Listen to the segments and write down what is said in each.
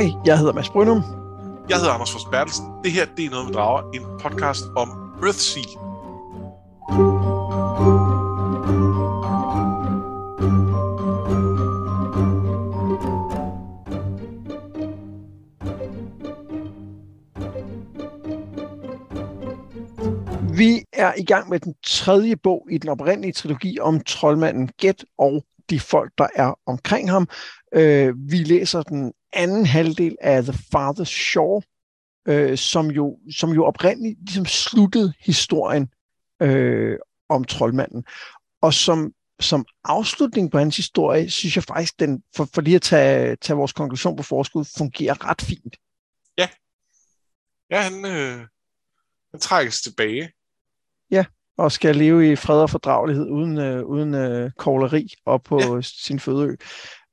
Hej, jeg hedder Mads Brynum. Jeg hedder Anders Fors Bertelsen. Det her, det er noget med drager, en podcast om Earthsea. Vi er i gang med den tredje bog i den oprindelige trilogi om troldmanden Get og de folk, der er omkring ham. Øh, vi læser den anden halvdel af The Father's Shore, øh, som, jo, som jo oprindeligt ligesom sluttede historien øh, om troldmanden. Og som, som afslutning på hans historie, synes jeg faktisk, den, for, for lige at tage, tage vores konklusion på forskud, fungerer ret fint. Ja. Ja, han, øh, han trækkes tilbage. Ja, og skal leve i fred og fordragelighed uden, øh, uden øh, kåleri op på ja. sin fødeø.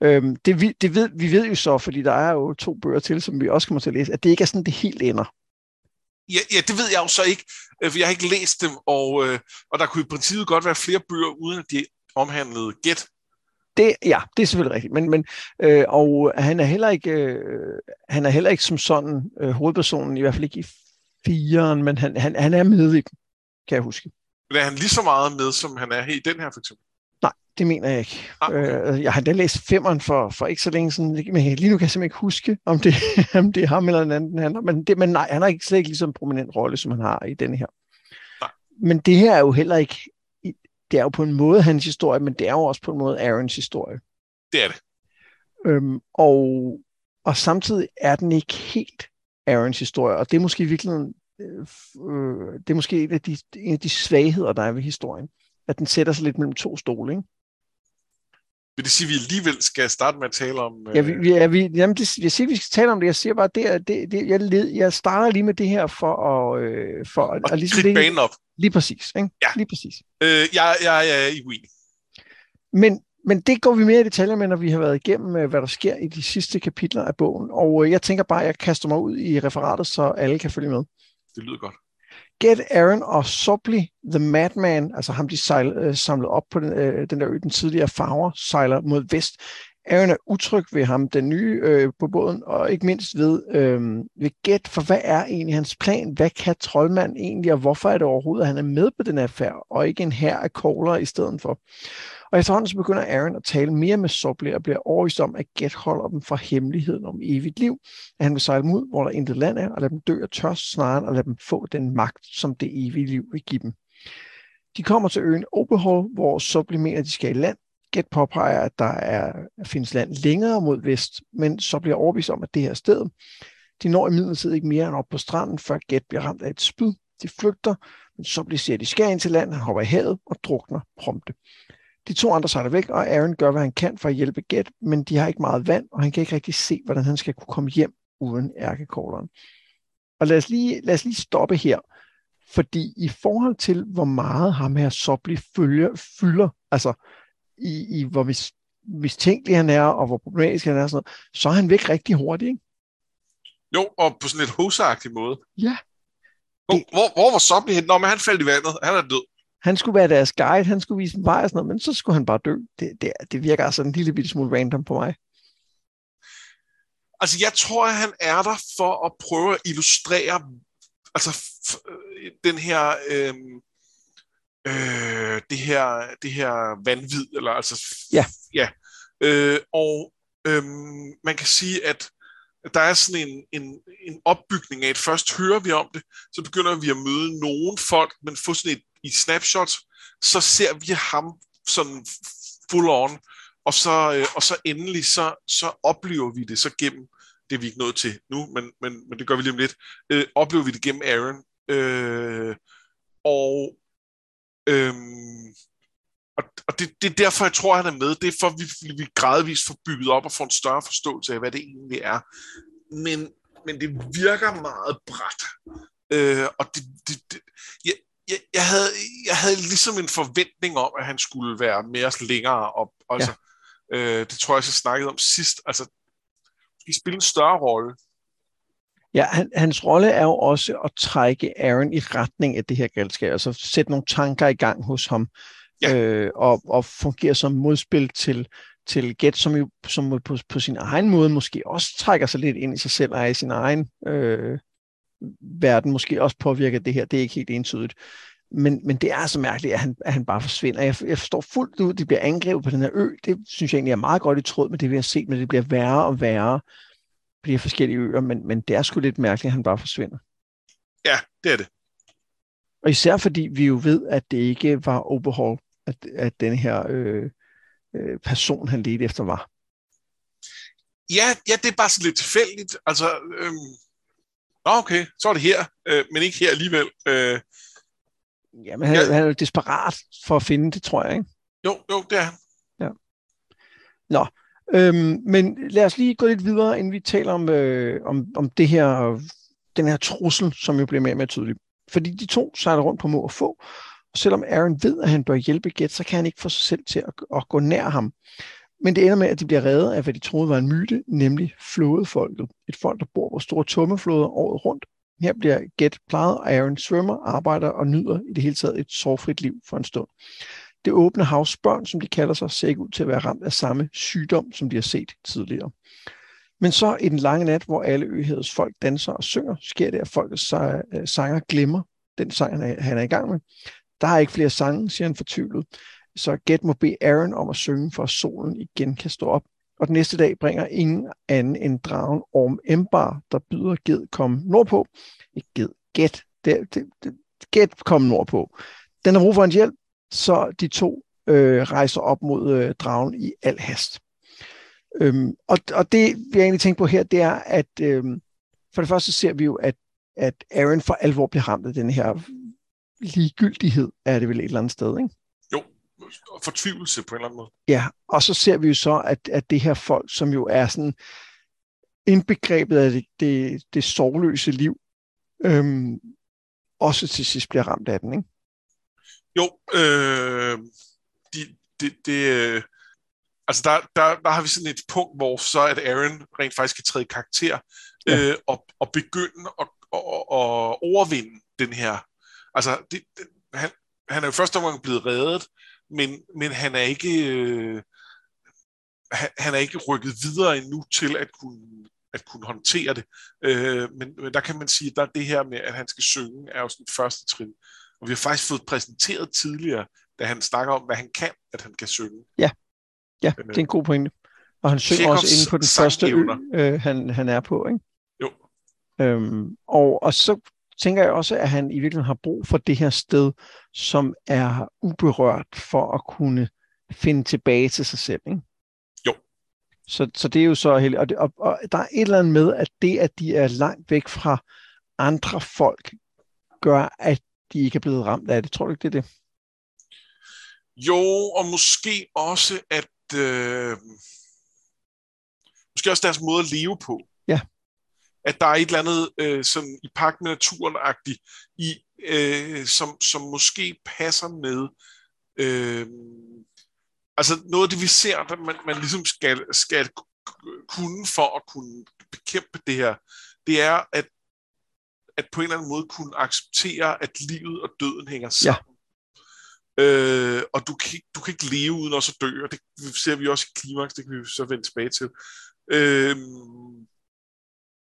Øhm, det, vi, det ved, vi ved jo så, fordi der er jo to bøger til, som vi også kommer til at læse, at det ikke er sådan, det helt ender. Ja, ja det ved jeg jo så ikke, øh, for jeg har ikke læst dem, og, øh, og der kunne i princippet godt være flere bøger, uden at de omhandlede gæt. Det, ja, det er selvfølgelig rigtigt, men, men øh, og han er heller ikke, øh, han er heller ikke som sådan øh, hovedpersonen, i hvert fald ikke i firen, men han, han, han er med i dem, kan jeg huske. Men er han lige så meget med, som han er i den her, for eksempel? Det mener jeg ikke. Ah, okay. øh, jeg har da læst femmeren for, for ikke så længe siden, men lige nu kan jeg simpelthen ikke huske, om det, om det er ham eller en anden, han har. Men, det, men nej, han har ikke slet ikke lige så en prominent rolle, som han har i denne her. Nej. Men det her er jo heller ikke, det er jo på en måde hans historie, men det er jo også på en måde Aarons historie. Det er det. Øhm, og, og samtidig er den ikke helt Aarons historie, og det er måske i virkeligheden øh, det er måske en af, de, en af de svagheder, der er ved historien. At den sætter sig lidt mellem to stole, ikke? Vil det sige, at vi alligevel skal starte med at tale om... Øh... Ja, vi, ja, vi, jamen det, jeg siger, at vi skal tale om det. Jeg siger bare, det, det, det, jeg, led, jeg starter lige med det her for at... Øh, for at, at ligesom det, banen op. Lige præcis. Ikke? Ja. Lige præcis. Øh, jeg, jeg, jeg er i uenig. Men, men det går vi mere i detaljer med, når vi har været igennem, øh, hvad der sker i de sidste kapitler af bogen. Og øh, jeg tænker bare, at jeg kaster mig ud i referatet, så alle kan følge med. Det lyder godt. Get Aaron og Sobley, The Madman, altså ham de sejl, øh, samlede op på den, øh, den der ø, den tidligere farver, sejler mod vest. Aaron er utryg ved ham, den nye øh, på båden, og ikke mindst ved, øh, ved Gæt, for hvad er egentlig hans plan? Hvad kan troldmanden egentlig, og hvorfor er det overhovedet, at han er med på den affære, og ikke en her af kogler i stedet for? Og efterhånden så begynder Aaron at tale mere med Sobley og bliver overvist om, at Gæt holder dem fra hemmeligheden om evigt liv. At han vil sejle dem ud, hvor der intet land er, og lade dem dø af tørst snarere end at lade dem få den magt, som det evige liv vil give dem. De kommer til øen Oberhol, hvor Sobley mener, at de skal i land. Get påpeger, at der er, findes land længere mod vest, men så bliver overbevist om, at det her sted. De når imidlertid ikke mere end op på stranden, før Gæt bliver ramt af et spyd. De flygter, men så bliver ser de skær ind til land, han hopper i havet og drukner prompte. De to andre sejler væk, og Aaron gør, hvad han kan for at hjælpe Gæt, men de har ikke meget vand, og han kan ikke rigtig se, hvordan han skal kunne komme hjem uden ærkekogleren. Og lad os, lige, lad os lige stoppe her, fordi i forhold til, hvor meget ham her Sobley følger, fylder, altså i, i hvor mis, mistænkelig han er, og hvor problematisk han er, sådan noget, så er han væk rigtig hurtigt, ikke? Jo, og på sådan lidt hosagtig måde. Ja. Hvor, hvor, hvor var Sobley hen? Nå, men han faldt i vandet. Han er død. Han skulle være deres guide, han skulle vise dem vej og sådan noget, men så skulle han bare dø. Det, det, det virker altså en lille bitte smule random på mig. Altså, jeg tror, at han er der for at prøve at illustrere altså, den her... Øh, øh, det her det her vanvid eller altså ja, ja. Øh, og øh, man kan sige at der er sådan en, en, en opbygning af, at først hører vi om det, så begynder vi at møde nogle folk, men få sådan et, i snapshots, så ser vi ham sådan full on, og så, øh, og så endelig, så, så oplever vi det så gennem, det er vi ikke nået til nu, men, men, men det gør vi lige om lidt, øh, oplever vi det gennem Aaron, øh, og øhm, og, og det, det er derfor, jeg tror, han er med. Det er for, at vi, vi gradvist får bygget op og får en større forståelse af, hvad det egentlig er. Men, men det virker meget bræt. Øh, og det, det, det, jeg, jeg, jeg, havde, jeg havde ligesom en forventning om, at han skulle være mere længere op. Altså, ja. øh, det tror jeg, jeg snakkede om sidst. Altså, de spille en større rolle. Ja, han, hans rolle er jo også at trække Aaron i retning af det her galskab, altså sætte nogle tanker i gang hos ham, ja. øh, og, og fungere som modspil til, til Get, som jo som på, på sin egen måde måske også trækker sig lidt ind i sig selv og er i sin egen øh, verden, måske også påvirker det her. Det er ikke helt entydigt. Men, men det er så mærkeligt, at han, at han bare forsvinder. Jeg, jeg forstår fuldt ud, at de bliver angrebet på den her ø. Det synes jeg egentlig er meget godt i tråd med det, vi har set, men det bliver værre og værre på de her forskellige øer, men, men det er sgu lidt mærkeligt, at han bare forsvinder. Ja, det er det. Og især fordi vi jo ved, at det ikke var Oberhall, at, at den her øh, øh, person, han ledte efter, var. Ja, ja, det er bare så lidt tilfældigt. Altså, øhm, okay, så er det her, øh, men ikke her alligevel. Øh, Ja, men han, ja. han er jo desperat for at finde det, tror jeg, ikke? Jo, jo, det er han. Ja. Nå, øhm, men lad os lige gå lidt videre, inden vi taler om, øh, om, om det her, den her trussel, som jo bliver mere og mere tydelig. Fordi de to sejler rundt på må og få, og selvom Aaron ved, at han bør hjælpe Get, så kan han ikke få sig selv til at, at gå nær ham. Men det ender med, at de bliver reddet af, hvad de troede var en myte, nemlig flådefolket. Et folk, der bor på store tummefloder året rundt, her bliver Get plejet, og Aaron svømmer, arbejder og nyder i det hele taget et sorgfrit liv for en stund. Det åbne havs børn, som de kalder sig, ser ikke ud til at være ramt af samme sygdom, som de har set tidligere. Men så i den lange nat, hvor alle øhedets folk danser og synger, sker det, at folkets øh, sanger glemmer den sang, han er i gang med. Der er ikke flere sange, siger han fortvivlet. Så Get må bede Aaron om at synge, for at solen igen kan stå op og den næste dag bringer ingen anden end dragen Orm Embar, der byder Ged komme nordpå. Ikke Ged, Get. Det, det, det, Get komme nordpå. Den har brug for hans hjælp, så de to øh, rejser op mod øh, dragen i al hast. Øhm, og, og det, vi egentlig tænker på her, det er, at øhm, for det første ser vi jo, at, at Aaron for alvor bliver ramt af den her ligegyldighed, er det vel et eller andet sted, ikke? fortvivlelse på en eller anden måde. Ja, og så ser vi jo så, at, at det her folk, som jo er sådan indbegrebet af det, det, det sorgløse liv, øhm, også til sidst bliver ramt af den, ikke? Jo, øh, de, de, de, øh, altså der, der, der har vi sådan et punkt, hvor så at Aaron rent faktisk kan træde karakter ja. øh, og, og begynde at, at, at overvinde den her. Altså, det, det, han, han er jo første omgang blevet reddet, men, men han er ikke øh, han, han er ikke rykket videre endnu til at kunne at kunne håndtere det. Øh, men, men der kan man sige, at der er det her med, at han skal synge, er jo sådan første trin. Og vi har faktisk fået præsenteret tidligere, da han snakker om, hvad han kan, at han kan synge. Ja, ja det er en god pointe. Og han synger også inde på den første ø, øh, han, han er på, ikke? Jo. Øhm, og, og så tænker jeg også, at han i virkeligheden har brug for det her sted, som er uberørt for at kunne finde tilbage til sig selv. Ikke? Jo. Så, så det er jo så heldigt. Og, det, og, og der er et eller andet med, at det, at de er langt væk fra andre folk, gør, at de ikke er blevet ramt af det. Tror du ikke, det er det? Jo, og måske også, at øh, måske også deres måde at leve på. Ja at der er et eller andet øh, sådan i pagt med naturen-agtigt, i, øh, som, som måske passer med øh, altså noget af det, vi ser, der man, man ligesom skal, skal kunne for at kunne bekæmpe det her, det er at, at på en eller anden måde kunne acceptere, at livet og døden hænger sammen. Ja. Øh, og du kan, du kan ikke leve uden også at dø, og det ser vi også i klimaks, det kan vi så vende tilbage til. Øh,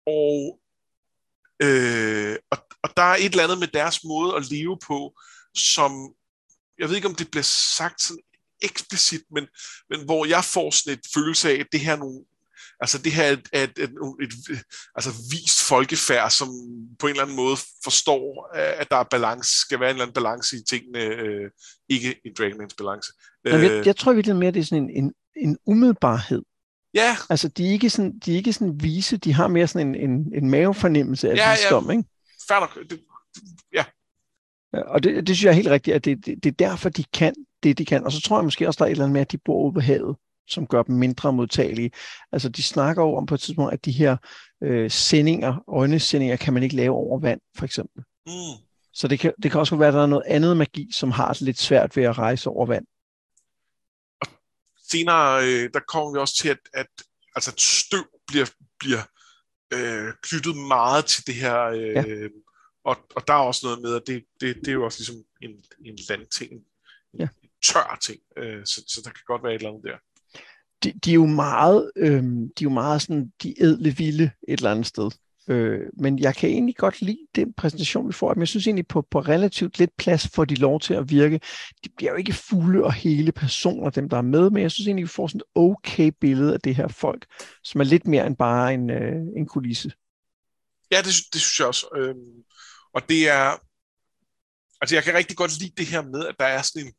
og, øh, og, og der er et eller andet med deres måde at leve på, som, jeg ved ikke om det bliver sagt sådan eksplicit, men, men hvor jeg får sådan et følelse af, at det her er nogle, altså det her er et, et, et, et, altså vist folkefærd, som på en eller anden måde forstår, at der er balance, skal være en eller anden balance i tingene, øh, ikke en Dragonmans balance. jeg, jeg, jeg tror virkelig mere, det er sådan en, en, en umiddelbarhed. Ja. Altså, de er ikke sådan, de er ikke sådan vise, de har mere sådan en, en, en mavefornemmelse af ja, visdom, ja. ikke? Færdig. Det, ja. ja. Og det, det synes jeg er helt rigtigt, at det, det, det er derfor, de kan det, de kan. Og så tror jeg måske også, der er et eller andet med, at de bor ude på havet, som gør dem mindre modtagelige. Altså, de snakker jo om på et tidspunkt, at de her øh, sendinger, øjnesendinger, kan man ikke lave over vand, for eksempel. Mm. Så det kan, det kan også være, at der er noget andet magi, som har lidt svært ved at rejse over vand senere, øh, der kommer vi også til, at, at altså, at støv bliver, bliver øh, knyttet meget til det her. Øh, ja. og, og der er også noget med, at det, det, det er jo også ligesom en, en landting, en, ja. tør ting. Øh, så, så der kan godt være et eller andet der. De, de er jo meget, øh, de er jo meget sådan, de edle vilde et eller andet sted. Øh, men jeg kan egentlig godt lide den præsentation, vi får. Men jeg synes egentlig, på, på relativt lidt plads får de lov til at virke. De bliver jo ikke fulde og hele personer, dem der er med, men jeg synes egentlig, vi får sådan et okay billede af det her folk, som er lidt mere end bare en, øh, en kulisse. Ja, det, det synes jeg også. Øhm, og det er... Altså, jeg kan rigtig godt lide det her med, at der er sådan en,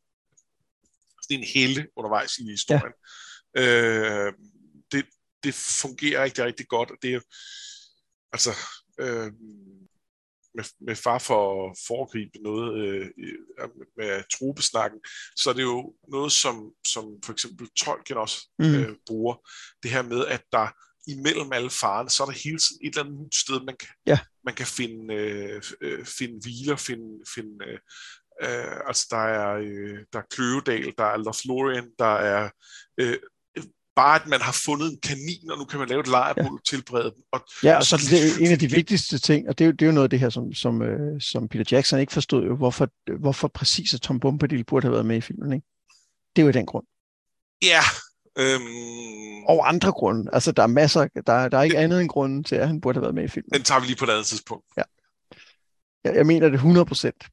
sådan en hele undervejs i historien. Ja. Øh, det, det fungerer rigtig, rigtig godt, og det er altså, øh, med, med far for at foregribe noget øh, med trupesnakken, så er det jo noget, som, som for eksempel Tolkien også mm. øh, bruger. Det her med, at der imellem alle farerne, så er der hele tiden et eller andet sted, man kan, ja. man kan finde, øh, øh, finde hviler, finde, finde øh, øh, altså der er, øh, der er Kløvedal, der er Lothlorien, der er øh, bare at man har fundet en kanin, og nu kan man lave et lejrbål ja. tilberede dem. Og, ja, og så det er en af de vigtigste ting, og det er, jo, det er jo noget af det her, som, som, øh, som Peter Jackson ikke forstod, jo, hvorfor, hvorfor præcis at Tom Bombadil burde have været med i filmen. Ikke? Det er jo den grund. Ja. Øhm... Og andre grunde. Altså, der er masser, der, der er ikke andet end grunden til, at han burde have været med i filmen. Den tager vi lige på et andet tidspunkt. Ja. Jeg, jeg mener det 100 procent.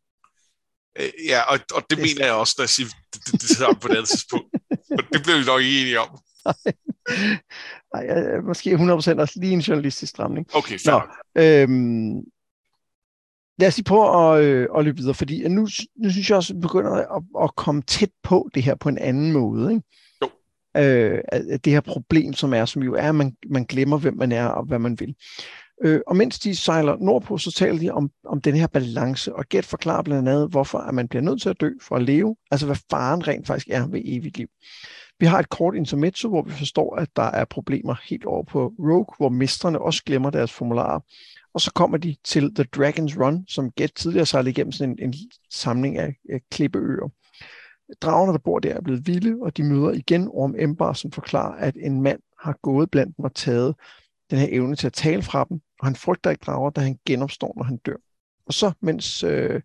Øh, ja, og, og det, det mener jeg også, når jeg siger, det, det, det tager vi på et andet tidspunkt. Og det bliver vi nok enige om. Nej, måske 100% også lige en journalistisk stramning. Okay, fair. Nå, øhm, lad os lige prøve at, øh, at løbe videre, fordi nu, nu synes jeg også, at vi begynder at, at komme tæt på det her på en anden måde. Ikke? Jo. Øh, det her problem, som er, som jo er, at man, man glemmer, hvem man er og hvad man vil. Øh, og mens de sejler nordpå, så taler de om, om den her balance, og Gert forklarer blandt andet, hvorfor at man bliver nødt til at dø for at leve, altså hvad faren rent faktisk er ved evigt liv. Vi har et kort intermezzo, hvor vi forstår, at der er problemer helt over på Rogue, hvor mestrene også glemmer deres formularer. Og så kommer de til The Dragon's Run, som Get tidligere sejlede igennem sådan en, en samling af, af klippeøer. Dragerne, der bor der, er blevet vilde, og de møder igen Orm Embar, som forklarer, at en mand har gået blandt dem og taget den her evne til at tale fra dem, og han frygter ikke drager, da han genopstår, når han dør. Og så, mens øh,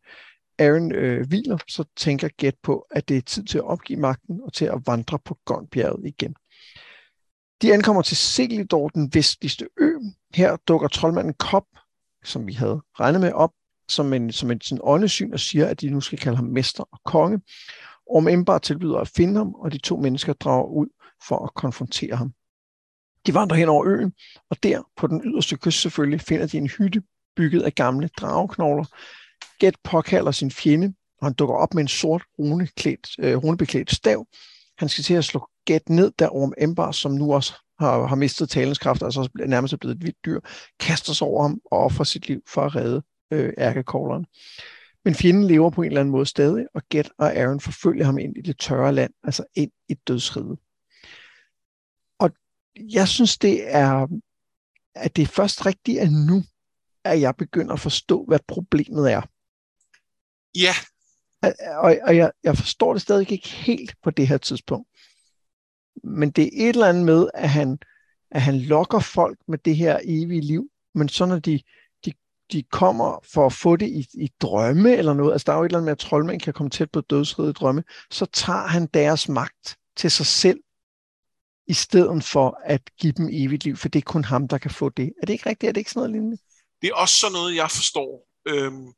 Aaron øh, hviler, så tænker Gæt på, at det er tid til at opgive magten og til at vandre på Gondbjerget igen. De ankommer til Selidor, den vestligste ø. Her dukker troldmanden Kop, som vi havde regnet med, op som en, som en sådan åndesyn og siger, at de nu skal kalde ham mester og konge. Orm Embar tilbyder at finde ham, og de to mennesker drager ud for at konfrontere ham. De vandrer hen over øen, og der på den yderste kyst selvfølgelig finder de en hytte bygget af gamle drageknogler, Get påkalder sin fjende, og han dukker op med en sort runeklædt, øh, runebeklædt stav. Han skal til at slå Get ned, der Orm Embar, som nu også har, har mistet talens kraft, altså også nærmest er blevet et vildt dyr, kaster sig over ham og offrer sit liv for at redde øh, ærkekogleren. Men fjenden lever på en eller anden måde stadig, og Get og Aaron forfølger ham ind i det tørre land, altså ind i dødsriget. Og jeg synes, det er, at det er først rigtigt at nu, at jeg begynder at forstå, hvad problemet er. Ja. Og, og jeg, jeg forstår det stadig ikke helt på det her tidspunkt. Men det er et eller andet med, at han, at han lokker folk med det her evige liv, men så når de, de, de kommer for at få det i, i drømme eller noget, altså der er jo et eller andet med, at troldmænd kan komme tæt på dødsriget drømme, så tager han deres magt til sig selv, i stedet for at give dem evigt liv, for det er kun ham, der kan få det. Er det ikke rigtigt? Er det ikke sådan noget lignende? Det er også sådan noget, jeg forstår. Øhm,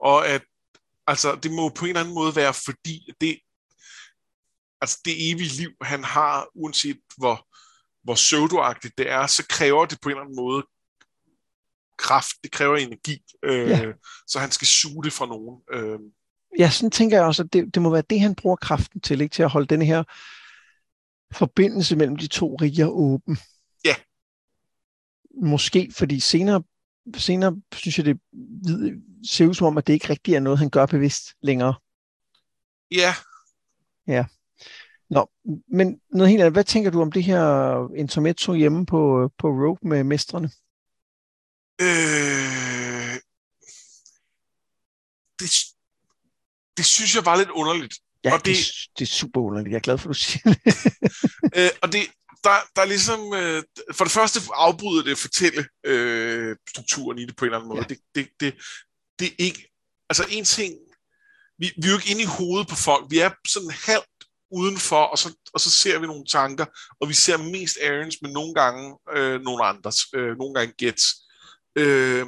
og at Altså, det må på en eller anden måde være, fordi det, altså det evige liv, han har, uanset hvor, hvor pseudoagtigt det er, så kræver det på en eller anden måde kraft, det kræver energi, øh, ja. så han skal suge det fra nogen. Øh. Ja, sådan tænker jeg også, at det, det må være det, han bruger kraften til, ikke til at holde den her forbindelse mellem de to riger åben. Ja. Måske, fordi senere senere synes jeg, det ser ud som om, at det ikke rigtig er noget, han gør bevidst længere. Ja. Ja. Nå, men noget helt andet. Hvad tænker du om det her intermezzo hjemme på, på Rogue med mestrene? Øh, det, det synes jeg var lidt underligt. Ja, og det, det, det er super underligt. Jeg er glad for, at du siger det. øh, og det, der, der er ligesom, øh, for det første afbryder det fortælle øh, strukturen i det på en eller anden måde. Ja. Det, det, det, det er ikke, altså en ting, vi, vi er jo ikke inde i hovedet på folk, vi er sådan halvt udenfor, og så, og så ser vi nogle tanker, og vi ser mest Aarons, men nogle gange øh, nogle andres, øh, nogle gange Gets. Øh,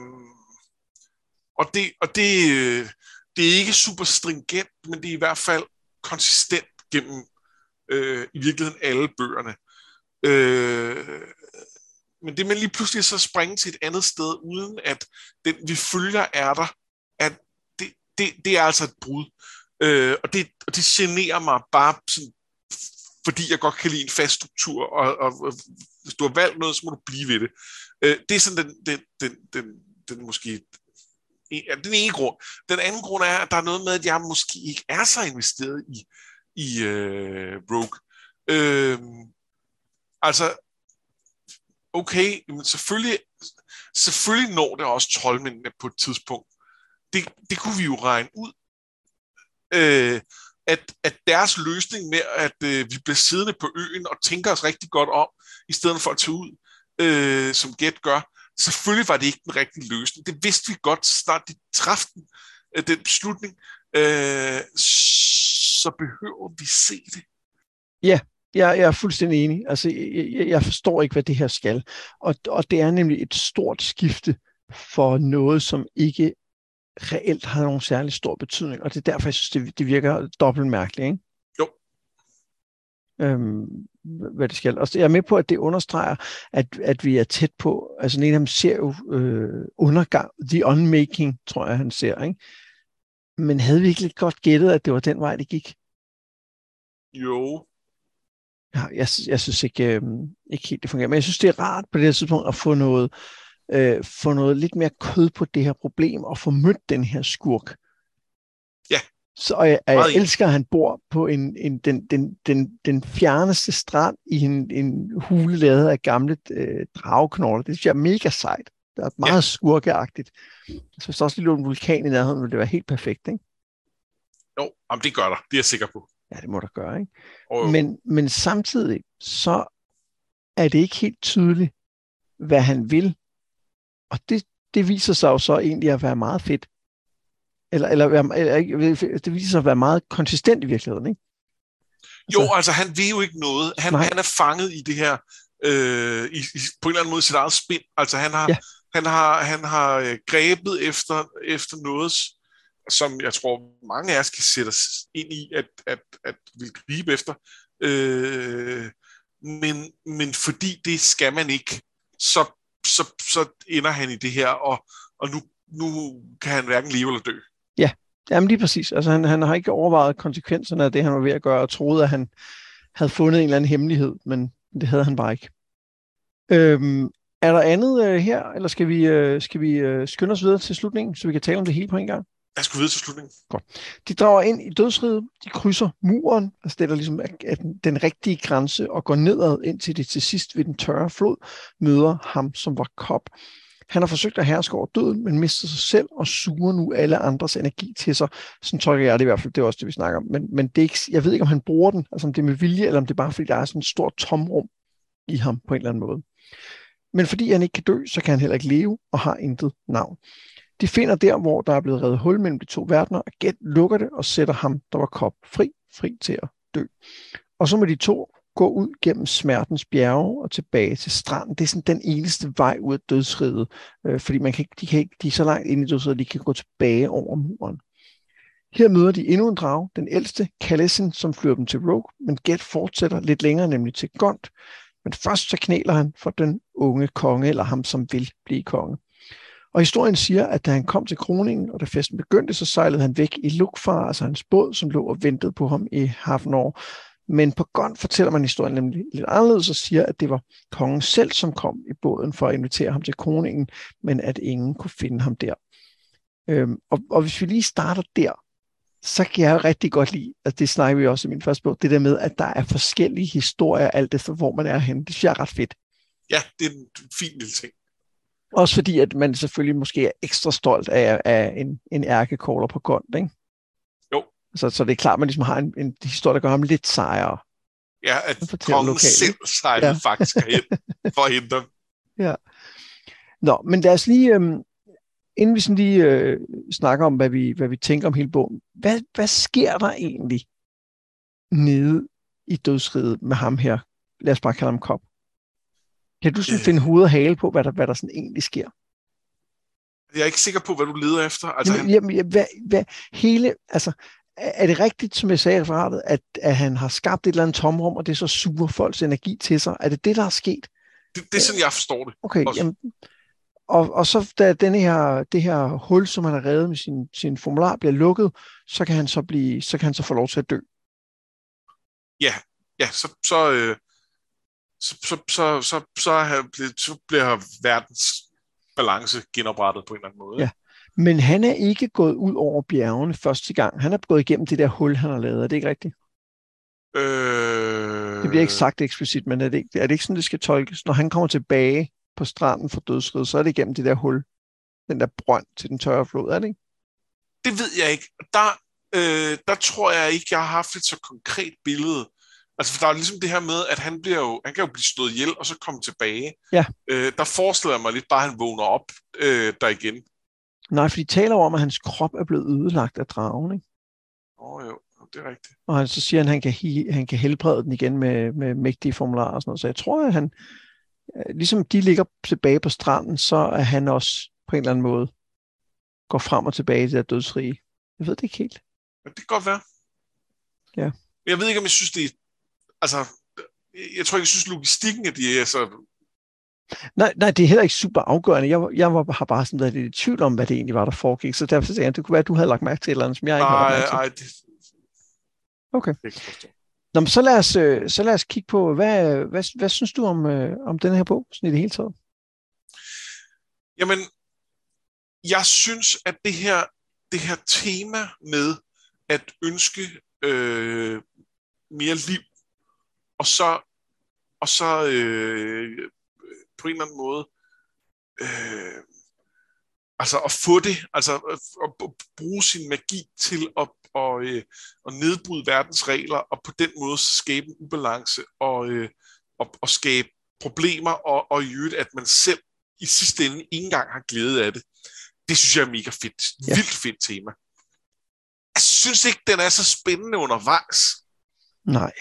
og det, og det, øh, det er ikke super stringent, men det er i hvert fald konsistent gennem øh, i virkeligheden alle bøgerne. Øh, men det med lige pludselig så springe til et andet sted, uden at den vi følger er der, at det, det, det er altså et brud. Øh, og, det, og det generer mig bare sådan, fordi jeg godt kan lide en fast struktur, og, og, og hvis du har valgt noget, så må du blive ved det. Øh, det er sådan den, den, den, den, den måske Ja, den ene grund. Den anden grund er, at der er noget med, at jeg måske ikke er så investeret i, i øh, Rogue. Øh, altså, okay, men selvfølgelig, selvfølgelig når det også troldmændene på et tidspunkt. Det, det kunne vi jo regne ud. Øh, at, at deres løsning med, at øh, vi bliver siddende på øen og tænker os rigtig godt om, i stedet for at tage ud, øh, som Gæt gør, selvfølgelig var det ikke den rigtige løsning. Det vidste vi godt, snart de træffede den, øh, den beslutning. Øh, så behøver vi se det. Ja, jeg, jeg er fuldstændig enig. Altså, jeg, jeg forstår ikke, hvad det her skal. Og, og det er nemlig et stort skifte for noget, som ikke reelt har nogen særlig stor betydning. Og det er derfor, jeg synes, det, det virker dobbelt mærkeligt. Ikke? Jo. Øhm, hvad det skal. Og jeg er med på, at det understreger, at, at vi er tæt på, altså en af dem ser jo øh, undergang, the unmaking, tror jeg, han ser. Ikke? Men havde vi ikke lidt godt gættet, at det var den vej, det gik? Jo. Ja, jeg, jeg synes ikke, øh, ikke helt, det fungerer. Men jeg synes, det er rart på det her tidspunkt at få noget, øh, få noget lidt mere kød på det her problem, og få mødt den her skurk. Ja. Så jeg, jeg elsker, at han bor på en, en, den, den, den, den fjerneste strand i en, en hule lavet af gamle øh, drageknogler. Det synes jeg er mega sejt. Det er meget ja. skurkeagtigt. Så hvis der også lige lå en vulkan i nærheden, ville det være helt perfekt, ikke? Jo, jamen det gør der. Det er jeg sikker på. Ja, det må der gøre, ikke? Oh, men, men samtidig, så er det ikke helt tydeligt, hvad han vil. Og det, det viser sig jo så egentlig at være meget fedt. Eller, eller, eller det viser sig at være meget konsistent i virkeligheden, ikke? Altså, jo, altså han ved jo ikke noget. Han, han er fanget i det her, øh, i, i, på en eller anden måde sit eget spind. Altså han har, ja. han har, han har øh, grebet efter, efter noget, som jeg tror mange af os kan sætte os ind i, at, at, at vil gribe efter. Øh, men, men fordi det skal man ikke, så, så, så ender han i det her, og, og nu, nu kan han hverken leve eller dø. Ja, jamen lige præcis. Altså han, han har ikke overvejet konsekvenserne af det, han var ved at gøre, og troede, at han havde fundet en eller anden hemmelighed, men det havde han bare ikke. Øhm, er der andet øh, her, eller skal vi, øh, skal vi øh, skynde os videre til slutningen, så vi kan tale om det hele på en gang? Jeg skulle videre til slutningen. Godt. De drager ind i dødsriget, de krydser muren, og stiller ligesom den rigtige grænse, og går nedad, indtil de til sidst ved den tørre flod møder ham, som var kop. Han har forsøgt at herske over døden, men mister sig selv og suger nu alle andres energi til sig. Sådan tolker jeg det i hvert fald, det er også det, vi snakker om. Men, men det er ikke, jeg ved ikke, om han bruger den, altså om det er med vilje, eller om det er bare fordi, der er sådan et stort tomrum i ham på en eller anden måde. Men fordi han ikke kan dø, så kan han heller ikke leve og har intet navn. De finder der, hvor der er blevet reddet hul mellem de to verdener, og Get lukker det og sætter ham, der var kop, fri, fri til at dø. Og så må de to gå ud gennem smertens bjerge og tilbage til stranden. Det er sådan den eneste vej ud af dødsriget, øh, fordi man kan, de, kan ikke, de er så langt inde i dødsriget, at de kan gå tilbage over muren. Her møder de endnu en drag, den ældste, Kallesen, som flyver dem til Rogue, men Get fortsætter lidt længere, nemlig til Gond. Men først så knæler han for den unge konge, eller ham, som vil blive konge. Og historien siger, at da han kom til kroningen, og da festen begyndte, så sejlede han væk i Lukfar, altså hans båd, som lå og ventede på ham i Hafnor. Men på Gon fortæller man historien nemlig lidt anderledes og siger, at det var kongen selv, som kom i båden for at invitere ham til kroningen, men at ingen kunne finde ham der. Øhm, og, og hvis vi lige starter der, så kan jeg rigtig godt lide, at det snakker vi også i min første bog, det der med, at der er forskellige historier, alt efter hvor man er henne. Det synes jeg er ret fedt. Ja, det er en fin lille ting. Også fordi, at man selvfølgelig måske er ekstra stolt af, af en, en ærkekåler på grund, ikke? Jo. Så, så det er klart, at man ligesom har en, en historie, der gør ham lidt sejere. Ja, at kongen lokale. selv sejlede ja. faktisk hen for at hente dem. Ja. Nå, men lad os lige, øhm, inden vi sådan lige øh, snakker om, hvad vi, hvad vi tænker om hele bogen, hvad, hvad sker der egentlig nede i dødsriget med ham her. Lad os bare kalde ham Kop. Kan du sådan øh. finde hoved og hale på, hvad der, hvad der sådan egentlig sker? Jeg er ikke sikker på, hvad du leder efter. Altså, jamen, jamen, jamen, hvad, hvad, hele, altså, er det rigtigt, som jeg sagde i referatet, at, at han har skabt et eller andet tomrum, og det så suger folks energi til sig? Er det det, der er sket? Det, det er sådan, jeg forstår det. Okay, jamen, og, og så da denne her, det her hul, som han har reddet med sin, sin formular, bliver lukket, så kan han så, blive, så kan han så få lov til at dø. Ja, ja så, så, øh, så, så, så, så, så, blevet, så bliver verdens balance genoprettet på en eller anden måde. Ja. Men han er ikke gået ud over bjergene første gang. Han er gået igennem det der hul, han har lavet. Er det ikke rigtigt? Øh... Det bliver ikke sagt eksplicit, men er det, ikke, er det ikke sådan, det skal tolkes? Når han kommer tilbage på stranden for dødsrid, så er det igennem det der hul, den der brønd til den tørre flod, er det ikke? Det ved jeg ikke. Der, øh, der tror jeg ikke, jeg har haft et så konkret billede. Altså, for der er ligesom det her med, at han, bliver jo, han kan jo blive stået ihjel, og så komme tilbage. Ja. Øh, der forestiller jeg mig lidt bare, at han vågner op øh, der igen. Nej, for de taler om, at hans krop er blevet ødelagt af dragen, ikke? Åh oh, jo, det er rigtigt. Og han, så siger han, at han kan, han kan helbrede den igen med, med mægtige formularer og sådan noget. Så jeg tror, at han, øh, ligesom de ligger tilbage på stranden, så er han også på en eller anden måde går frem og tilbage det der dødsrige. Jeg ved det ikke helt. Ja, det kan godt være. Ja. Jeg ved ikke, om jeg synes, det er... Altså, jeg tror ikke, jeg synes, logistikken af de er så Nej, nej, det er heller ikke super afgørende. Jeg, jeg var, har bare sådan været lidt i tvivl om, hvad det egentlig var, der foregik. Så derfor sagde jeg, at det kunne være, at du havde lagt mærke til et eller andet, som jeg ikke nej, havde lagt mærke til. Nej, det... Okay. Nå, men så lad, os, øh, så lad os kigge på, hvad, hvad, hvad synes du om, øh, om den her bog, sådan i det hele taget? Jamen, jeg synes, at det her, det her tema med at ønske øh, mere liv, og så, og så øh, på en eller anden måde øh, altså at få det, altså at, bruge sin magi til at, og, øh, at nedbryde verdens regler, og på den måde skabe en ubalance, og, øh, og, og skabe problemer, og, og i øvrigt, at man selv i sidste ende ikke engang har glæde af det. Det synes jeg er mega fedt. Ja. Vildt fedt tema. Jeg synes ikke, den er så spændende undervejs. Nej.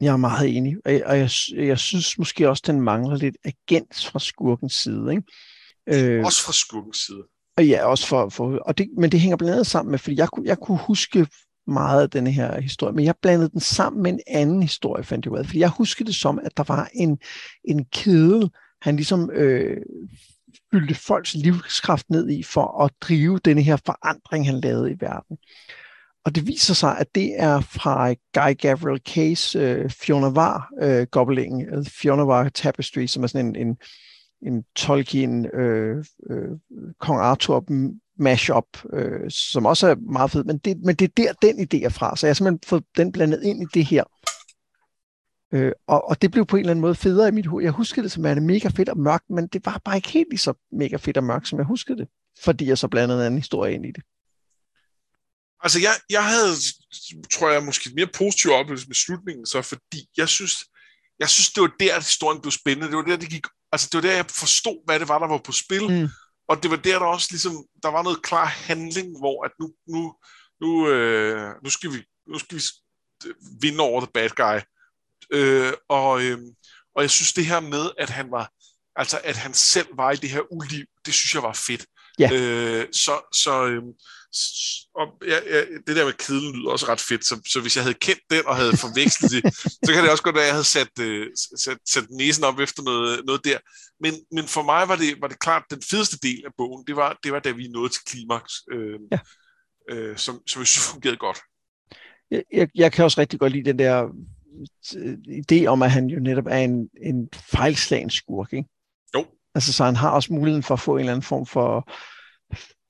Jeg er meget enig, og jeg, og jeg, jeg synes måske også, den mangler lidt agens fra skurkens side. Ikke? Øh, også fra skurkens side. Og ja, også for, for og det, men det hænger blandt andet sammen med, fordi jeg, jeg kunne huske meget af denne her historie, men jeg blandede den sammen med en anden historie, fandt jeg ud af. Fordi jeg husker det som, at der var en, en kæde, han ligesom øh, fyldte folks livskraft ned i for at drive denne her forandring, han lavede i verden. Og det viser sig, at det er fra Guy Gabriel Case øh, Fiona Var øh, uh, gobelingen, Fiona Var Tapestry, som er sådan en, en, en Tolkien øh, øh, Kong Arthur mashup, øh, som også er meget fed, men det, men det er der, den idé er fra. Så jeg har simpelthen fået den blandet ind i det her. Øh, og, og det blev på en eller anden måde federe i mit hoved. Jeg huskede det som er mega fedt og mørkt, men det var bare ikke helt lige så mega fedt og mørkt, som jeg huskede det, fordi jeg så blandede en anden historie ind i det. Altså, jeg, jeg havde, tror jeg, måske mere positiv oplevelse med slutningen, så fordi jeg synes, jeg synes, det var der, historien blev spændende. Det var der, det gik, altså, det var der, jeg forstod, hvad det var, der var på spil. Mm. Og det var der, der også ligesom, der var noget klar handling, hvor at nu, nu, nu, øh, nu, skal vi, nu skal vi vinde over the bad guy. Øh, og, øh, og jeg synes, det her med, at han var, altså, at han selv var i det her uliv, det synes jeg var fedt. Ja. Øh, så, så, øh, og ja, ja, det der med kedlen lyder også ret fedt, så, så hvis jeg havde kendt den og havde forvekslet det, så kan det også godt være, at jeg havde sat, øh, sat, sat næsen op efter noget, noget der. Men, men for mig var det, var det klart, den fedeste del af bogen, det var, det var da vi nåede til klimaks, øh, ja. øh, som, som jeg synes fungerede godt. Jeg, jeg, jeg kan også rigtig godt lide den der øh, idé om, at han jo netop er en, en fejlslagen skurk, ikke? Altså, så han har også muligheden for at få en eller anden form for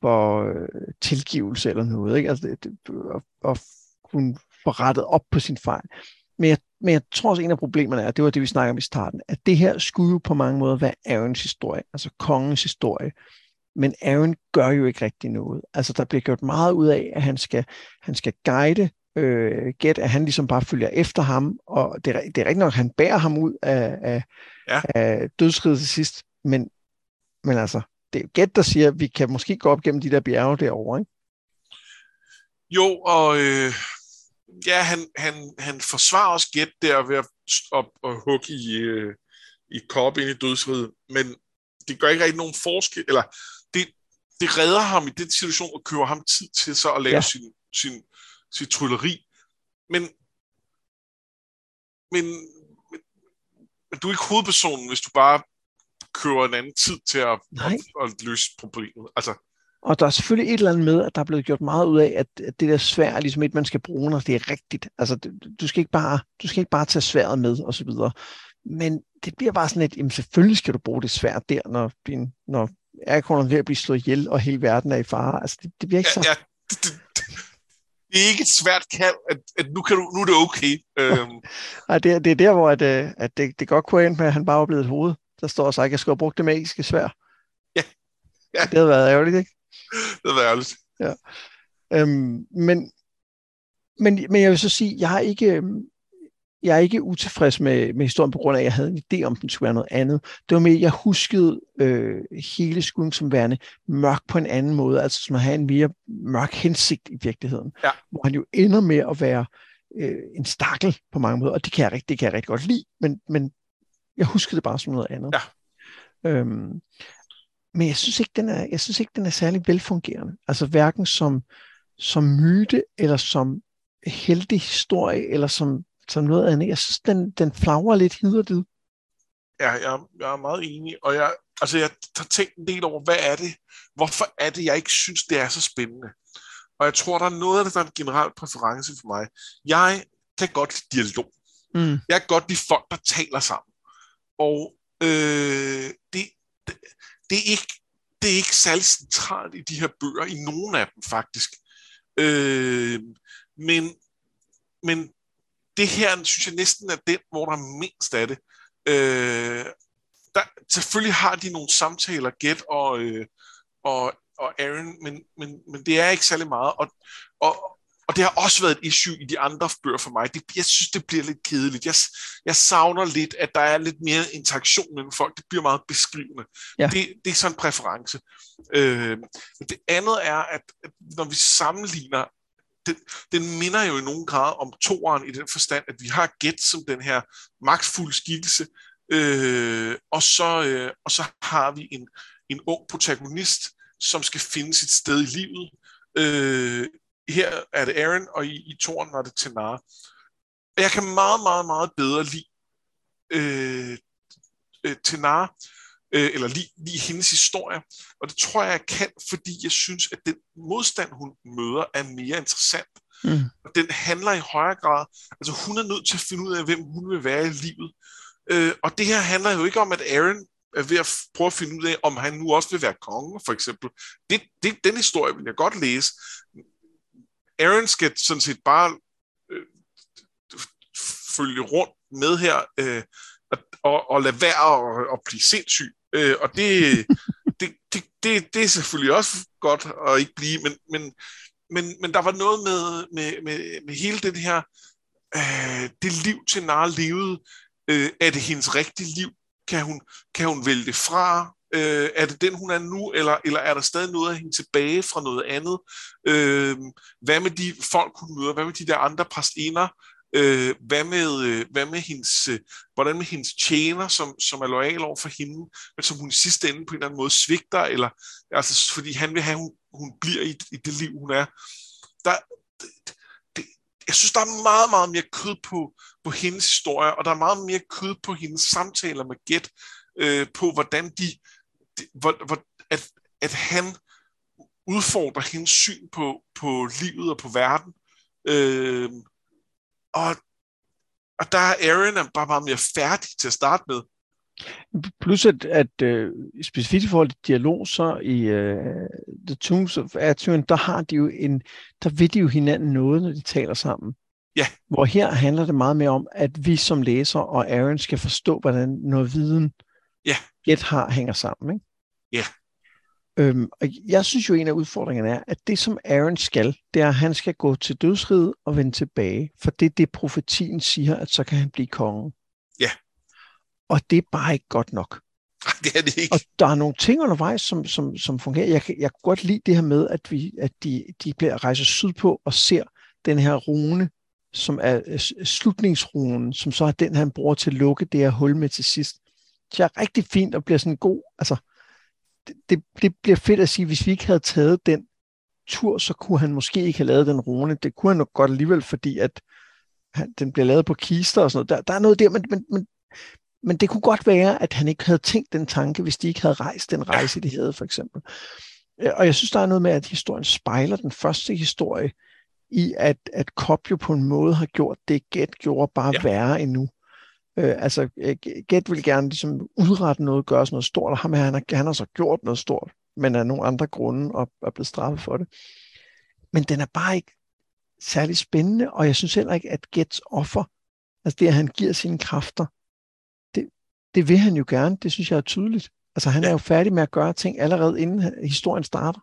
for øh, tilgivelse eller noget, ikke? Altså, det, det, at, at kunne få rettet op på sin fejl. Men jeg, men jeg tror også, at en af problemerne er, det var det, vi snakker om i starten, at det her skulle jo på mange måder være Arons historie, altså kongens historie. Men Aaron gør jo ikke rigtig noget. Altså, der bliver gjort meget ud af, at han skal, han skal guide øh, Get, at han ligesom bare følger efter ham, og det, er, det er rigtigt nok, at han bærer ham ud af, af, ja. af dødsriget til sidst, men, men altså, det er gæt, der siger, at vi kan måske gå op gennem de der bjerge derovre, ikke? Jo, og, øh, ja, han, han, han forsvarer også gæt der ved at op og hugge i, øh, i kop ind i dødsriget, men det gør ikke rigtig nogen forskel, eller det, det redder ham i den situation og køber ham tid til så at lave ja. sin, sin, sin trylleri. Men, men, men, men du er ikke hovedpersonen, hvis du bare køber en anden tid til at, at, at løse problemet. Altså, og der er selvfølgelig et eller andet med, at der er blevet gjort meget ud af, at, det der svær er ligesom et, man skal bruge, når det er rigtigt. Altså, du skal ikke bare, du skal ikke bare tage sværet med, og så videre. Men det bliver bare sådan et, jamen selvfølgelig skal du bruge det svært der, når, din, når Aragorn er ved at blive slået ihjel, og hele verden er i fare. Altså, det, det bliver ikke så... Ja, ja, det, det, det er ikke et svært kald, at, at nu, kan du, nu er det okay. Øhm. Nej, det, det er der, hvor at, øh, at det, det godt kunne ende med, at han bare blevet et hoved. Der står så ikke, at jeg skulle have brugt det magiske svær. Ja. ja. Det havde været ærgerligt, ikke? det er ærligt. Ja. Øhm, men, men, men jeg vil så sige, jeg har ikke, øhm, jeg er ikke utilfreds med, med historien på grund af, at jeg havde en idé om, den skulle være noget andet. Det var mere, jeg huskede øh, hele skuden som værende mørk på en anden måde, altså som at have en mere mørk hensigt i virkeligheden. Ja. Hvor han jo ender med at være øh, en stakkel på mange måder, og det kan jeg, rigtig, det kan jeg rigtig godt lide, men, men jeg huskede det bare som noget andet. Ja. Øhm, men jeg synes ikke, den er, jeg synes ikke, den er særlig velfungerende. Altså hverken som, som myte, eller som heldig historie, eller som, som noget andet. Jeg synes, den, den flagrer lidt hid og. Ja, jeg, jeg er meget enig, og jeg, altså jeg har tænkt en del over, hvad er det, hvorfor er det, jeg ikke synes, det er så spændende. Og jeg tror, der er noget af det, der er en generel præference for mig. Jeg kan godt lide dialog. Mm. Jeg kan godt lide folk, der taler sammen. Og øh, det, det, det er ikke, det er ikke særlig centralt i de her bøger, i nogen af dem faktisk. Øh, men, men det her, synes jeg næsten er den, hvor der er mindst af det. Øh, der, selvfølgelig har de nogle samtaler, Get og, øh, og, og Aaron, men, men, men det er ikke særlig meget. Og, og, og det har også været et issue i de andre bøger for mig. Det, jeg synes, det bliver lidt kedeligt. Jeg, jeg savner lidt, at der er lidt mere interaktion mellem folk. Det bliver meget beskrivende. Ja. Det, det er sådan en præference. Øh, men det andet er, at, når vi sammenligner den, den minder jo i nogen grad om toeren i den forstand, at vi har Get som den her magtfulde skikkelse, øh, og, så, øh, og så har vi en, en ung protagonist, som skal finde sit sted i livet, øh, her er det Aaron, og i, i toren var det Tenar. Jeg kan meget, meget, meget bedre lide øh, øh, Tenar, øh, eller lige, lige hendes historie. Og det tror jeg, jeg kan, fordi jeg synes, at den modstand, hun møder, er mere interessant. Mm. Og den handler i højere grad, altså hun er nødt til at finde ud af, hvem hun vil være i livet. Øh, og det her handler jo ikke om, at Aaron er ved at prøve at finde ud af, om han nu også vil være konge, for eksempel. Det, det, den historie vil jeg godt læse. Aaron skal sådan set bare øh, følge rundt med her øh, og, og lade være at, at blive sindssyg. Øh, og det, det, det, det, det er selvfølgelig også godt at ikke blive, men, men, men, men der var noget med, med, med, med hele den her, øh, det liv til Nara levede, øh, er det hendes rigtige liv? Kan hun, kan hun vælge det fra? Øh, er det den, hun er nu, eller, eller er der stadig noget af hende tilbage fra noget andet? Øh, hvad med de folk, hun møder? Hvad med de der andre præstener? Øh, hvad, med, øh, hvad med hendes, øh, hvordan med hendes tjener, som, som er lojal over for hende, men som hun i sidste ende på en eller anden måde svigter, eller, altså, fordi han vil have, hun, hun bliver i, i det liv, hun er. Der, det, det, jeg synes, der er meget, meget mere kød på, på hendes historie, og der er meget mere kød på hendes samtaler med Gæt, øh, på hvordan de, de hvor, hvor, at, at han udfordrer hendes syn på, på livet og på verden. Øh, og, og der er Aaron bare meget mere færdig til at starte med. Plus at, at uh, specifikt i forhold til dialog, så i uh, The Tombs of Atuin, der har de jo en, der ved de jo hinanden noget, når de taler sammen. Ja. Hvor her handler det meget mere om, at vi som læser og Aaron skal forstå, hvordan noget viden ja. Get har hænger sammen. Ikke? Ja. Øhm, og jeg synes jo, en af udfordringerne er, at det som Aaron skal, det er, at han skal gå til dødsriget og vende tilbage. For det er det, profetien siger, at så kan han blive konge. Ja. Og det er bare ikke godt nok. Det er det ikke. Og der er nogle ting undervejs, som, som, som fungerer. Jeg, jeg kunne godt lide det her med, at, vi, at de, de bliver rejser sydpå og ser den her rune som er øh, slutningsrunen, som så er den, han bruger til at lukke det her hul med til sidst. Det er rigtig fint og bliver sådan god. Altså, det, det, bliver fedt at sige, hvis vi ikke havde taget den tur, så kunne han måske ikke have lavet den rune. Det kunne han nok godt alligevel, fordi at han, den bliver lavet på kister og sådan noget. Der, der er noget der, men, men, men, men det kunne godt være, at han ikke havde tænkt den tanke, hvis de ikke havde rejst den rejse, de havde for eksempel. Og jeg synes, der er noget med, at historien spejler den første historie, i at, at Cobb jo på en måde har gjort det, Get gjorde bare ja. værre endnu. Øh, altså, Get vil gerne ligesom udrette noget, gøre sådan noget stort, og ham her, han har, han har så gjort noget stort, men af nogle andre grunde og er blevet straffet for det. Men den er bare ikke særlig spændende, og jeg synes heller ikke, at Gets offer, altså det, at han giver sine kræfter, det, det vil han jo gerne, det synes jeg er tydeligt. Altså han ja. er jo færdig med at gøre ting allerede inden historien starter.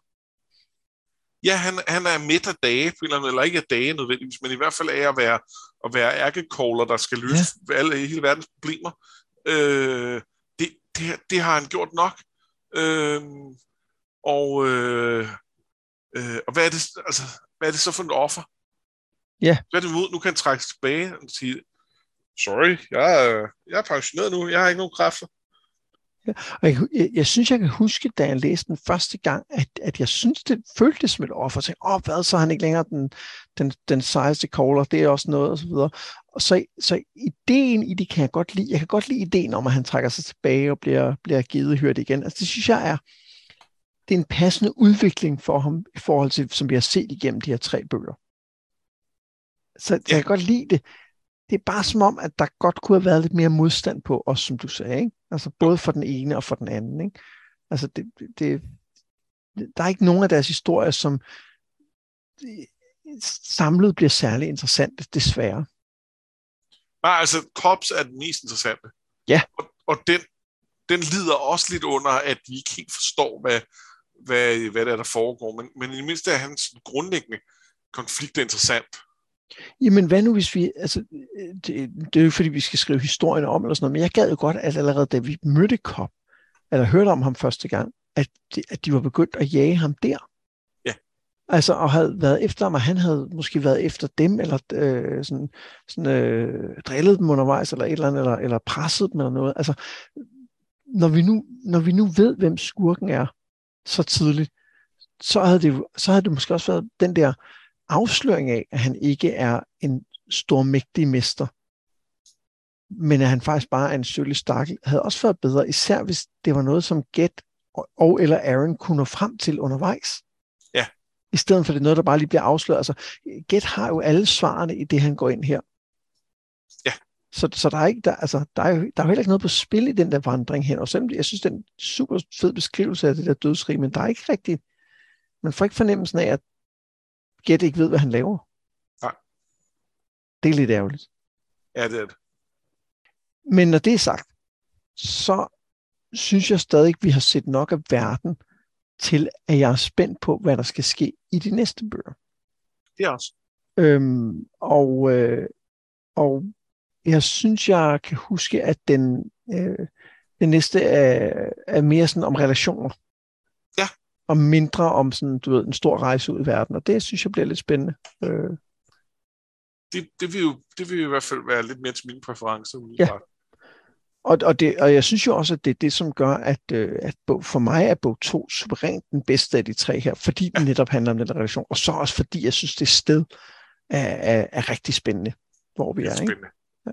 Ja, han, han er midt af dage, eller ikke af dage nødvendigvis, men i hvert fald af at være, at være ærkekogler, der skal løse ja. alle, hele verdens problemer. Øh, det, det, det har han gjort nok. Øh, og, øh, øh, og hvad er, det, altså, hvad er det så for et offer? Ja. Hvad er det mod? Nu kan han trække tilbage og sige, sorry, jeg er, jeg er pensioneret nu, jeg har ikke nogen kræfter. Ja, og jeg, jeg, jeg synes, jeg kan huske, da jeg læste den første gang, at, at jeg synes, det føltes som et offer. Jeg tænkte, åh, hvad, så er han ikke længere den, den, den sejeste caller, det er også noget, og så videre. Og så, så ideen i det kan jeg godt lide. Jeg kan godt lide ideen om, at han trækker sig tilbage og bliver, bliver givet hørt igen. Altså, det synes jeg er, det er en passende udvikling for ham, i forhold til, som vi har set igennem de her tre bøger. Så jeg kan godt lide det det er bare som om, at der godt kunne have været lidt mere modstand på os, som du sagde. Ikke? Altså både for den ene og for den anden. Ikke? Altså det, det, der er ikke nogen af deres historier, som samlet bliver særlig interessante, desværre. Nej, altså Kops er den mest interessante. Ja. Og, og den, den lider også lidt under, at vi ikke helt forstår, hvad, hvad, hvad det er, der foregår. Men, men i det mindste er hans grundlæggende konflikt interessant. Jamen hvad nu hvis vi, altså det, det er jo fordi vi skal skrive historien om eller sådan noget, men jeg gad jo godt, at allerede da vi mødte Kop, eller hørte om ham første gang, at de, at de var begyndt at jage ham der. Ja. Altså, og havde været efter ham, og han havde måske været efter dem, eller øh, sådan, sådan øh, drillet dem undervejs, eller et eller andet, eller, eller presset dem, eller noget. Altså, når vi, nu, når vi nu ved, hvem skurken er, så tidligt, så havde det, så havde det måske også været den der afsløring af, at han ikke er en stor mægtig mester, men at han faktisk bare er en sølle stakkel, havde også været bedre, især hvis det var noget, som Get og eller Aaron kunne nå frem til undervejs. Ja. I stedet for det noget, der bare lige bliver afsløret. Altså, Get har jo alle svarene i det, han går ind her. Ja. Så, så der, er ikke, der, altså, der, er jo, der er jo heller ikke noget på spil i den der vandring hen. Og selvom jeg synes, det er en super fed beskrivelse af det der dødsrig, men der er ikke rigtig, man får ikke fornemmelsen af, at Gæt ikke ved, hvad han laver. Nej. Det er lidt ærgerligt. Ja, det er det. Men når det er sagt, så synes jeg stadig, at vi har set nok af verden til, at jeg er spændt på, hvad der skal ske i de næste bøger. Det er også. Øhm, og, øh, og jeg synes, jeg kan huske, at den, øh, den næste er, er mere sådan om relationer og mindre om sådan, du ved, en stor rejse ud i verden, og det synes jeg bliver lidt spændende. Øh. Det, det, vil jo, det vil jo i hvert fald være lidt mere til mine præferencer. Ja. Og, og, det, og jeg synes jo også, at det er det, som gør, at, øh, at bog, for mig er bog 2 suverænt den bedste af de tre her, fordi den netop handler om den relation, og så også fordi jeg synes, det sted er, er, er rigtig spændende, hvor vi er. er. Ikke? Ja.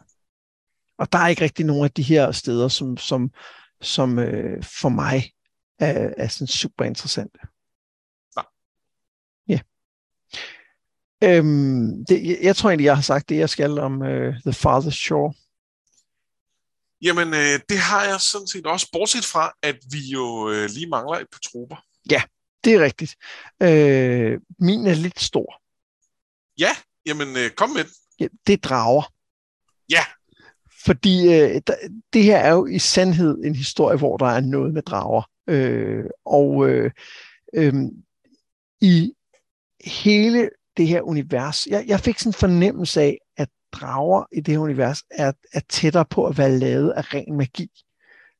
Og der er ikke rigtig nogen af de her steder, som, som, som øh, for mig er, er sådan super interessante. Ja. Ja. Øhm, det, jeg, jeg tror egentlig, jeg har sagt det, jeg skal om uh, The Farthest Shore. Jamen, øh, det har jeg sådan set også, bortset fra, at vi jo øh, lige mangler et par trupper. Ja, det er rigtigt. Øh, min er lidt stor. Ja, jamen øh, kom med Ja, det drager. Ja. Fordi øh, der, det her er jo i sandhed en historie, hvor der er noget med drager. Øh, og øh, øh, i hele det her univers, jeg, jeg fik sådan en fornemmelse af, at drager i det her univers er, er tættere på at være lavet af ren magi.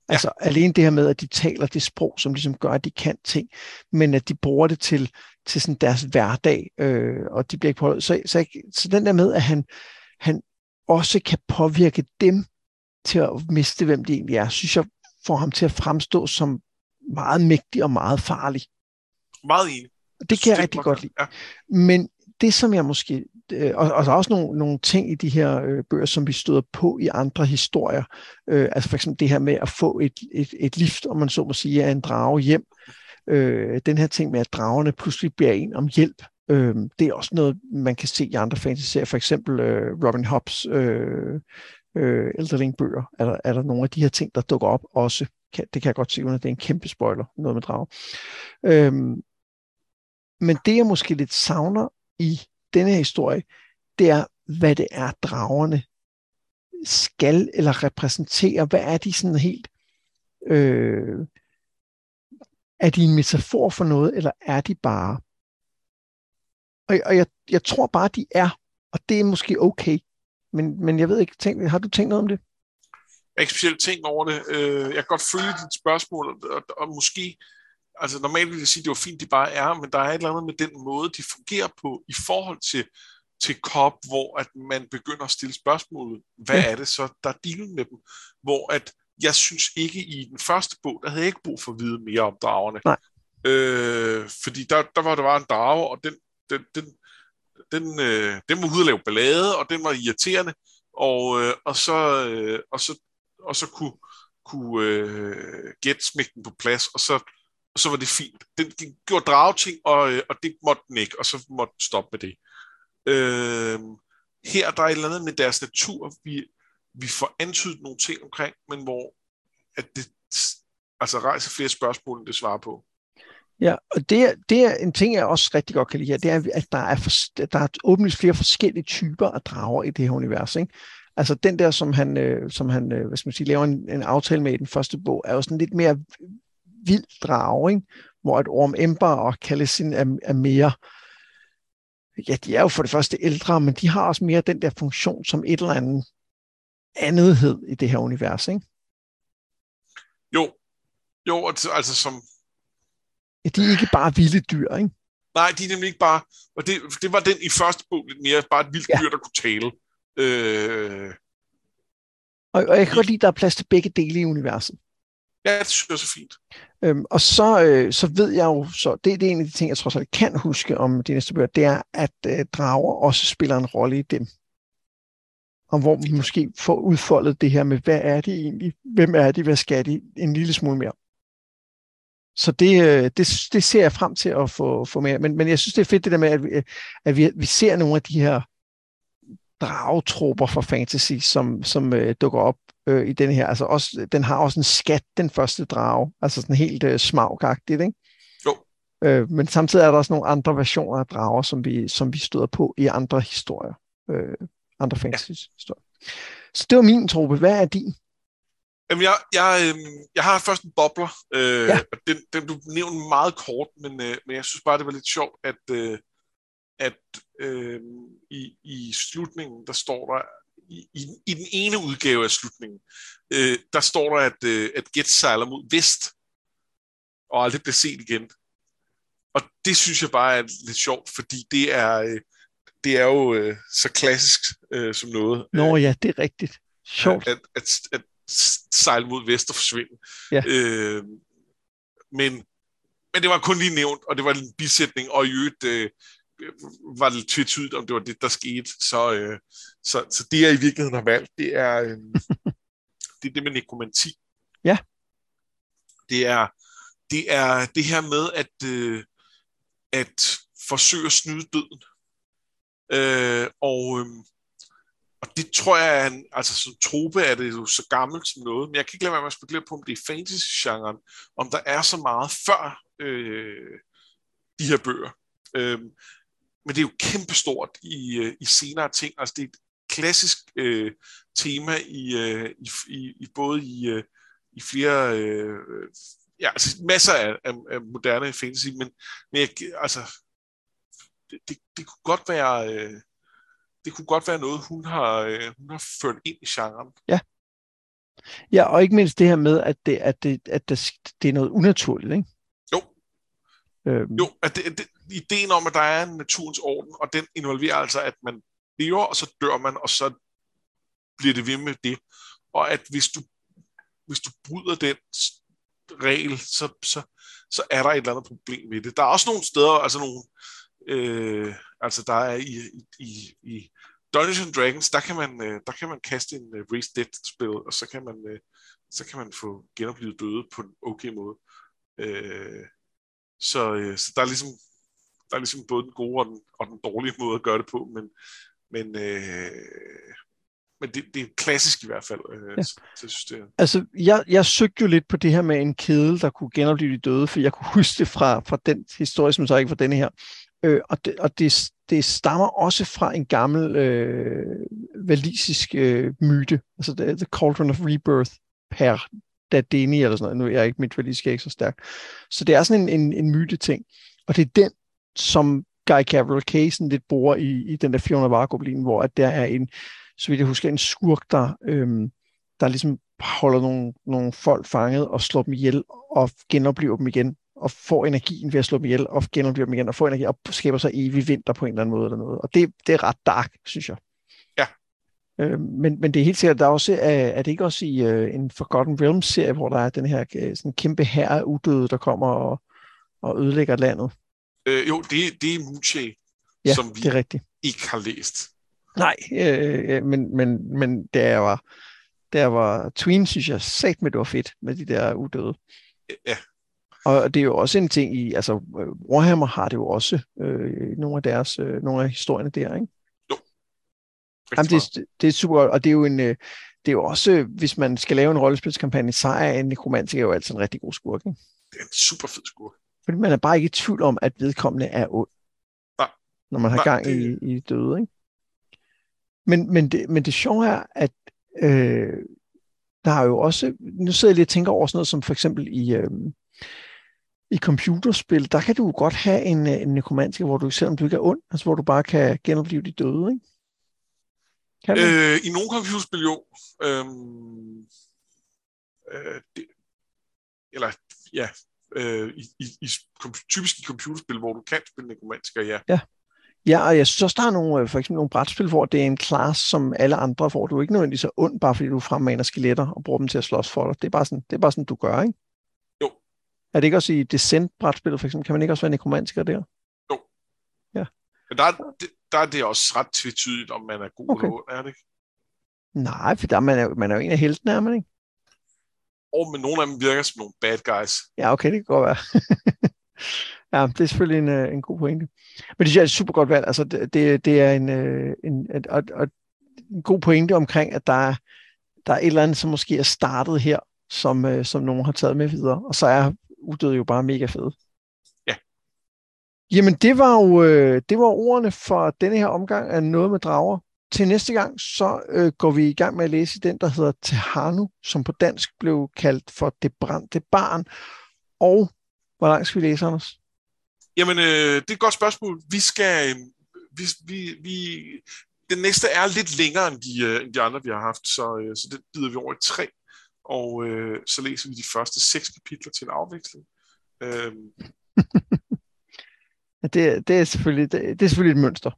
Ja. Altså alene det her med, at de taler det sprog, som ligesom gør, at de kan ting, men at de bruger det til, til sådan deres hverdag, øh, og de bliver ikke påvirket. Så, så, så den der med, at han, han også kan påvirke dem til at miste, hvem de egentlig er, synes jeg får ham til at fremstå som meget mægtig og meget farlig. Meget enig. Det kan jeg rigtig godt lide. Ja. Men det, som jeg måske... Øh, og, og der er også nogle, nogle ting i de her øh, bøger, som vi støder på i andre historier. Øh, altså for eksempel det her med at få et, et, et lift, om man så må sige, af en drage hjem. Øh, den her ting med, at dragerne pludselig bliver en om hjælp. Øh, det er også noget, man kan se i andre fantasy-serier. For eksempel øh, Robin Hobbs øh, øh, Elderling-bøger. Er der, er der nogle af de her ting, der dukker op også. Kan, det kan jeg godt se, uden at det er en kæmpe spoiler, noget med drager. Øhm, men det, jeg måske lidt savner i denne her historie, det er, hvad det er, dragerne skal eller repræsenterer. Hvad er de sådan helt... Øh, er de en metafor for noget, eller er de bare... Og, og jeg, jeg tror bare, de er, og det er måske okay. Men, men jeg ved ikke, tænk, har du tænkt noget om det? Jeg har ikke specielt tænkt over det. Øh, jeg kan godt følge dit spørgsmål, og, og måske altså normalt vil jeg sige, at det var fint, de bare er, men der er et eller andet med den måde, de fungerer på i forhold til, til COP, hvor at man begynder at stille spørgsmålet, hvad ja. er det så, der er dealen med dem? Hvor at jeg synes ikke i den første bog, der havde jeg ikke brug for at vide mere om dragerne. Nej. Øh, fordi der, der var der var en drage, og den, den, den, den, øh, den var ude at lave ballade, og den var irriterende, og, øh, og, så, øh, og, så, og så kunne, kunne øh, gætte smække den på plads, og så og så var det fint. Den, den gjorde drageting, og, øh, og det måtte den ikke, og så måtte den stoppe med det. Øh, her der er et eller andet med deres natur, vi, vi får antydet nogle ting omkring, men hvor at det altså rejser flere spørgsmål, end det svarer på. Ja, og det er, det er en ting, jeg også rigtig godt kan lide her, det er, at der er, for, der er åbenlyst flere forskellige typer af drager i det her univers. Ikke? Altså den der, som han, øh, som han øh, hvad skal man sige, laver en, en aftale med i den første bog, er jo sådan lidt mere vild drage, ikke? hvor et Orm Ember og Kalisin er, er mere, ja, de er jo for det første ældre, men de har også mere den der funktion som et eller andet andethed i det her univers, ikke? Jo, jo, altså som... Ja, de er ikke bare vilde dyr, ikke? Nej, de er nemlig ikke bare... Og det, det var den i første bog lidt mere, bare et vildt ja. dyr, der kunne tale. Øh... Og, og jeg kan godt lide, at der er plads til begge dele i universet. Ja, det synes jeg er så fint. Øhm, og så, øh, så ved jeg jo, så det, det er en af de ting, jeg trods alt kan huske om de næste bøger, det er, at øh, drager også spiller en rolle i dem. Og hvor vi måske får udfoldet det her med, hvad er det egentlig? Hvem er de? Hvad skal de? En lille smule mere. Så det, øh, det, det ser jeg frem til at få, få mere. Men, men jeg synes, det er fedt det der med, at vi, at vi, vi ser nogle af de her dragetropper for fantasy, som, som øh, dukker op øh, i den her. Altså også, den har også en skat, den første drage. Altså sådan helt øh, smagagtigt, ikke? Jo. Øh, men samtidig er der også nogle andre versioner af drager, som vi, som vi støder på i andre historier. Øh, andre fantasy-historier. Ja. Så det var min trope. Hvad er din? Jamen, jeg, jeg, øh, jeg har først en bobler. Øh, ja. den, den du nævnte meget kort, men, øh, men jeg synes bare, det var lidt sjovt, at, øh, at øh, i, i slutningen, der står der, i, i, i den ene udgave af slutningen, øh, der står der, at, øh, at Get sejler mod vest, og aldrig bliver set igen. Og det synes jeg bare er lidt sjovt, fordi det er, øh, det er jo øh, så klassisk øh, som noget. Nå ja, det er rigtigt. Sjovt. At, at, at, at sejle mod vest og forsvinde. Ja. Øh, men, men det var kun lige nævnt, og det var en bisætning, og i øvrigt øh, var det tvetydigt, om det var det, der skete. Så, øh, så, så det, jeg i virkeligheden har valgt, det er, øh, det, er det med nekromanti. Ja. Det er det, er det her med at, øh, at forsøge at snyde døden. Øh, og, øh, og det tror jeg, er en, altså som trope er det jo så gammelt som noget, men jeg kan ikke lade være med at spekulere på, om det er fantasy-genren, om der er så meget før øh, de her bøger. Øh, men det er jo kæmpestort i, øh, i senere ting. Altså det er et klassisk øh, tema i, øh, i, i, både i, øh, i flere øh, ja, altså masser af, af, af moderne fantasy, men, men jeg, altså det, det, det kunne godt være øh, det kunne godt være noget hun har øh, hun har ført ind i genren. Ja. Ja, og ikke mindst det her med at det at det at det, det er noget unaturligt, ikke? Jo. Øhm. Jo, at det, det ideen om, at der er en naturens orden, og den involverer altså, at man lever, og så dør man, og så bliver det ved med det. Og at hvis du, hvis du bryder den regel, så, så, så er der et eller andet problem ved det. Der er også nogle steder, altså nogle, øh, altså der er i, i, i Dungeons Dragons, der kan man, øh, der kan man kaste en øh, uh, Race Dead spil, og så kan man, uh, så kan man få genoplevet døde på en okay måde. Øh, så, øh, så der er ligesom der er ligesom både den gode og den, og den dårlige måde at gøre det på, men, men, øh, men det, det er klassisk i hvert fald. Øh, ja. så, synes, det Altså, jeg, jeg søgte jo lidt på det her med en kedel, der kunne genopleve de døde, for jeg kunne huske det fra, fra den historie, som så ikke var denne her. Øh, og det, og det, det stammer også fra en gammel øh, valisisk øh, myte, altså the, the Cauldron of Rebirth per Dadeni, eller sådan noget. Nu er jeg ikke, mit valisisk ikke så stærkt. Så det er sådan en, en, en myte-ting. Og det er den, som Guy Cavill Casen lidt bruger i, i den der Fiona Vargoblin, hvor at der er en, så vidt jeg husker, en skurk, der, øhm, der ligesom holder nogle, nogle folk fanget og slår dem ihjel og genoplever dem igen og får energien ved at slå dem ihjel og genoplever dem igen og får energi og skaber sig evig vinter på en eller anden måde eller noget. Og det, det er ret dark, synes jeg. Ja. Øh, men, men det er helt sikkert, der er også, er, er det ikke også i uh, en Forgotten Realms-serie, hvor der er den her uh, sådan kæmpe her af udøde, der kommer og, og ødelægger landet? Øh, jo, det, det er Muche, ja, som vi det er rigtigt. ikke har læst. Nej, øh, men, men, men der var, der var Tween, synes jeg, sagt med, det var fedt med de der udøde. Ja. Og det er jo også en ting i, altså Warhammer har det jo også øh, nogle af deres, øh, nogle af historierne der, ikke? Jo. Jamen, det, det er super og det er jo en, øh, det er jo også, hvis man skal lave en rollespilskampagne, så er en nekromantiker jo altid en rigtig god skurk, ikke? Det er en super fed skurk. Fordi man er bare ikke i tvivl om, at vedkommende er ond. Nej. Når man har Nej, gang det... i, i døde, ikke? Men, men, det, men det sjove er, at øh, der er jo også, nu sidder jeg lige og tænker over sådan noget som for eksempel i, øh, i computerspil, der kan du jo godt have en, en nekromantiker, hvor du, selvom du ikke er ond, altså hvor du bare kan genopleve de døde, ikke? Kan øh, I nogle computerspil jo. Øhm, øh, det, eller ja, øh, i, i, i, typisk i computerspil, hvor du kan spille nekromantiker, ja. Ja. Ja, og jeg synes også, der er nogle, øh, for eksempel nogle brætspil, hvor det er en class som alle andre, hvor du ikke nødvendigvis er ond, bare fordi du fremmaner skeletter og bruger dem til at slås for dig. Det er bare sådan, det er bare sådan du gør, ikke? Jo. Er det ikke også i Descent-brætspillet, for eksempel? Kan man ikke også være nekromantiker der? Jo. Ja. Men der, der er det også ret tvetydigt, om man er god okay. eller ond, er det ikke? Nej, for der, man, er, man er jo en af heltene, er man ikke? Og men nogle af dem virker som nogle bad guys. Ja, okay, det kan godt være. ja, det er selvfølgelig en, øh, en god pointe. Men det er et super godt valg. Altså, det, det er en, øh, en, en, og, og en god pointe omkring, at der er, der er et eller andet, som måske er startet her, som, øh, som nogen har taget med videre. Og så er udød jo bare mega fed. Ja. Jamen, det var jo det var ordene for denne her omgang af Noget med Drager til næste gang, så øh, går vi i gang med at læse den, der hedder Tehanu, som på dansk blev kaldt for Det brændte barn. Og hvor langt skal vi læse, Anders? Jamen, øh, det er et godt spørgsmål. Vi skal... Øh, vi, vi, vi, den næste er lidt længere end de, øh, end de andre, vi har haft, så, øh, så det bider vi over i tre. Og øh, så læser vi de første seks kapitler til en afveksling. Øh. det, det, er selvfølgelig, det, det er selvfølgelig et mønster.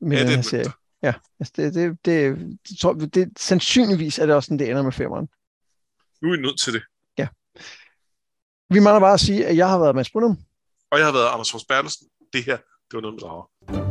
Med ja, det er et mønster. Ja, altså det, det, det, det, tror, det, sandsynligvis er det også sådan, det ender med femmeren. Nu er vi nødt til det. Ja. Vi mangler bare at sige, at jeg har været Mads Brunum. Og jeg har været Anders Hors Bertelsen. Det her, det var noget med drager.